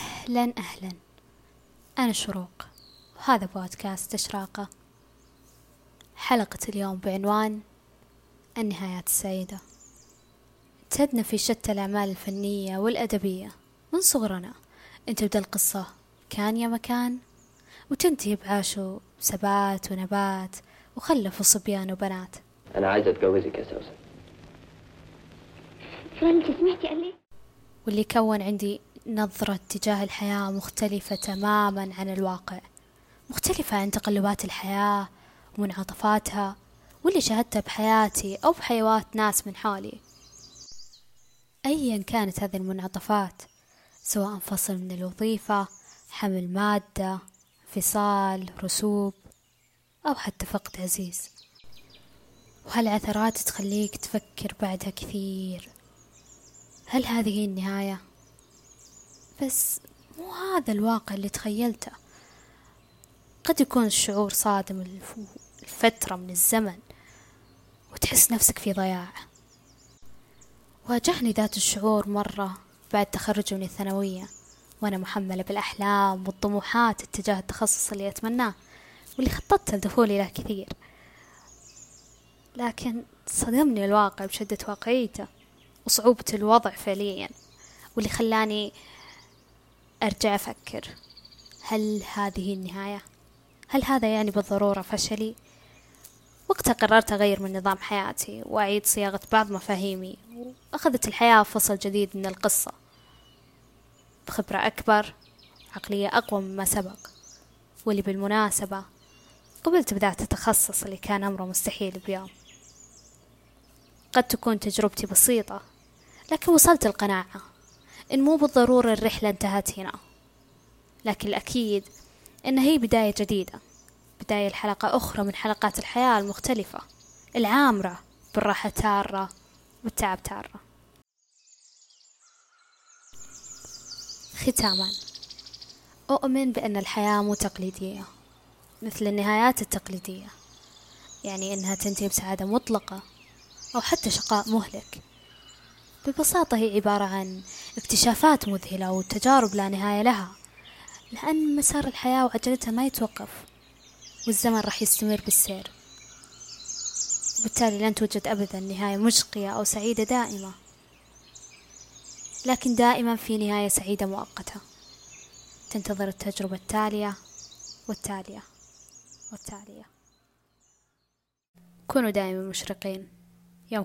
أهلا أهلا. أنا شروق. وهذا بودكاست إشراقة. حلقة اليوم بعنوان النهايات السعيدة انتهدنا في شتى الأعمال الفنية والأدبية من صغرنا. أن تبدأ القصة كان يا مكان وتنتهي بعاشوا سبات ونبات وخلفوا صبيان وبنات. أنا عايز أتجوزك يا سوسن فلان أنت سمعتي قال لي واللي كون عندي نظرة تجاه الحياة مختلفة تماما عن الواقع. مختلفة عن تقلبات الحياة ومنعطفاتها واللي شاهدتها بحياتي أو بحيوات ناس من حولي. أيا كانت هذه المنعطفات سواء فصل من الوظيفة حمل مادة انفصال رسوب أو حتى فقد عزيز. وهالعثرات تخليك تفكر بعدها كثير؟ هل هذه هي النهاية؟ بس مو هذا الواقع اللي تخيلته. قد يكون الشعور صادم الفترة من الزمن وتحس نفسك في ضياع. واجهني ذات الشعور مرة بعد تخرجي من الثانوية وأنا محملة بالأحلام والطموحات اتجاه التخصص اللي أتمناه واللي خططت لدخولي له كثير. لكن صدمني الواقع بشدة واقعيته وصعوبة الوضع فعليا واللي خلاني أرجع أفكر. هل هذه النهاية؟ هل هذا يعني بالضرورة فشلي؟ وقتها قررت أغير من نظام حياتي وأعيد صياغة بعض مفاهيمي وأخذت الحياة فصل جديد من القصة. بخبرة أكبر عقلية أقوى مما سبق. واللي بالمناسبة قبلت بذات التخصص اللي كان أمره مستحيل بيوم. قد تكون تجربتي بسيطة لكن وصلت القناعة. إن مو بالضرورة الرحلة انتهت هنا. لكن الأكيد إن هي بداية جديدة. بداية لحلقة أخرى من حلقات الحياة المختلفة. العامرة بالراحة تارة والتعب تارة. ختاما. أؤمن بأن الحياة مو تقليدية. مثل النهايات التقليدية. يعني إنها تنتهي بسعادة مطلقة أو حتى شقاء مهلك. ببساطة هي عبارة عن اكتشافات مذهلة وتجارب لا نهاية لها لأن مسار الحياة وعجلتها ما يتوقف والزمن راح يستمر بالسير. وبالتالي لن توجد أبدا نهاية مشقية أو سعيدة دائمة لكن دائما في نهاية سعيدة مؤقتة. تنتظر التجربة التالية والتالية والتالية. كونوا دائما مشرقين.